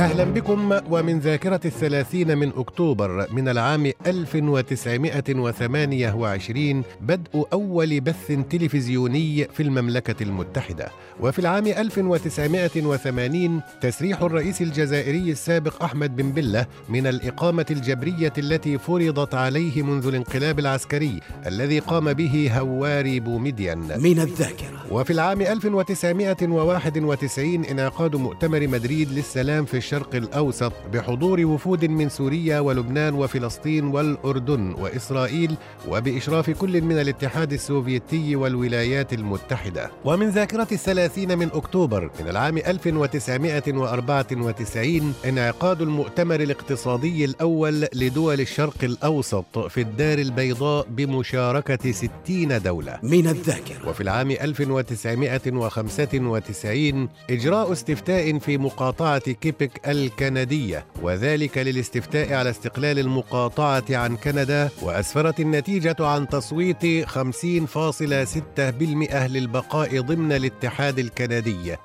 أهلا بكم ومن ذاكرة الثلاثين من أكتوبر من العام 1928 بدء أول بث تلفزيوني في المملكة المتحدة. وفي العام 1980 تسريح الرئيس الجزائري السابق أحمد بن بلة من الإقامة الجبرية التي فرضت عليه منذ الانقلاب العسكري الذي قام به هواري بومدين من الذاكرة. وفي العام 1991 انعقاد مؤتمر مدريد للسلام في الشرق الأوسط بحضور وفود من سوريا ولبنان وفلسطين والأردن وإسرائيل وبإشراف كل من الاتحاد السوفيتي والولايات المتحدة. ومن ذاكرة الثلاثين من أكتوبر من العام 1994 انعقاد المؤتمر الاقتصادي الأول لدول الشرق الأوسط في الدار البيضاء بمشاركة 60 دولة. من الذاكرة. وفي العام 1995 إجراء استفتاء في مقاطعة كيبك الكندية وذلك للاستفتاء على استقلال المقاطعة عن كندا وأسفرت النتيجة عن تصويت 50.6% للبقاء ضمن الاتحاد الكندي و49.4%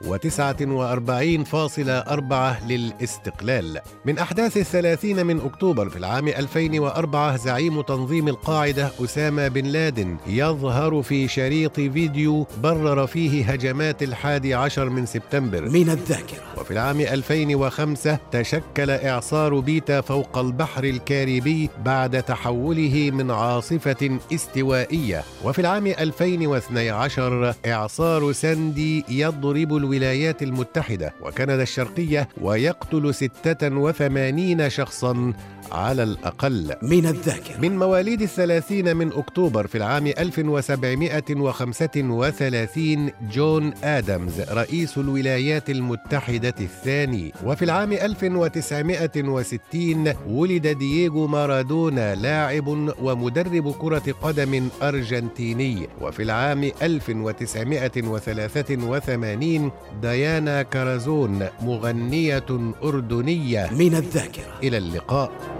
للاستقلال. من أحداث الثلاثين من أكتوبر في العام 2004 زعيم تنظيم القاعدة أسامة بن لادن يظهر في شريط فيديو برر فيه هجمات الحادي عشر من سبتمبر. من الذاكرة. وفي العام 2005 تشكل إعصار بيتا فوق البحر الكاريبي بعد تحوله من عاصفة استوائية. وفي العام 2012 إعصار ساندي يضرب الولايات المتحدة وكندا الشرقية ويقتل 86 شخصا على الأقل. من الذاكرة. من مواليد الثلاثين من أكتوبر في العام 1735 جون آدمز رئيس الولايات المتحدة الثاني. وفي العام 1960 ولد دييغو مارادونا لاعب ومدرب كرة قدم أرجنتيني. وفي العام 1983 ديانا كارازون مغنية أردنية. من الذاكرة. إلى اللقاء.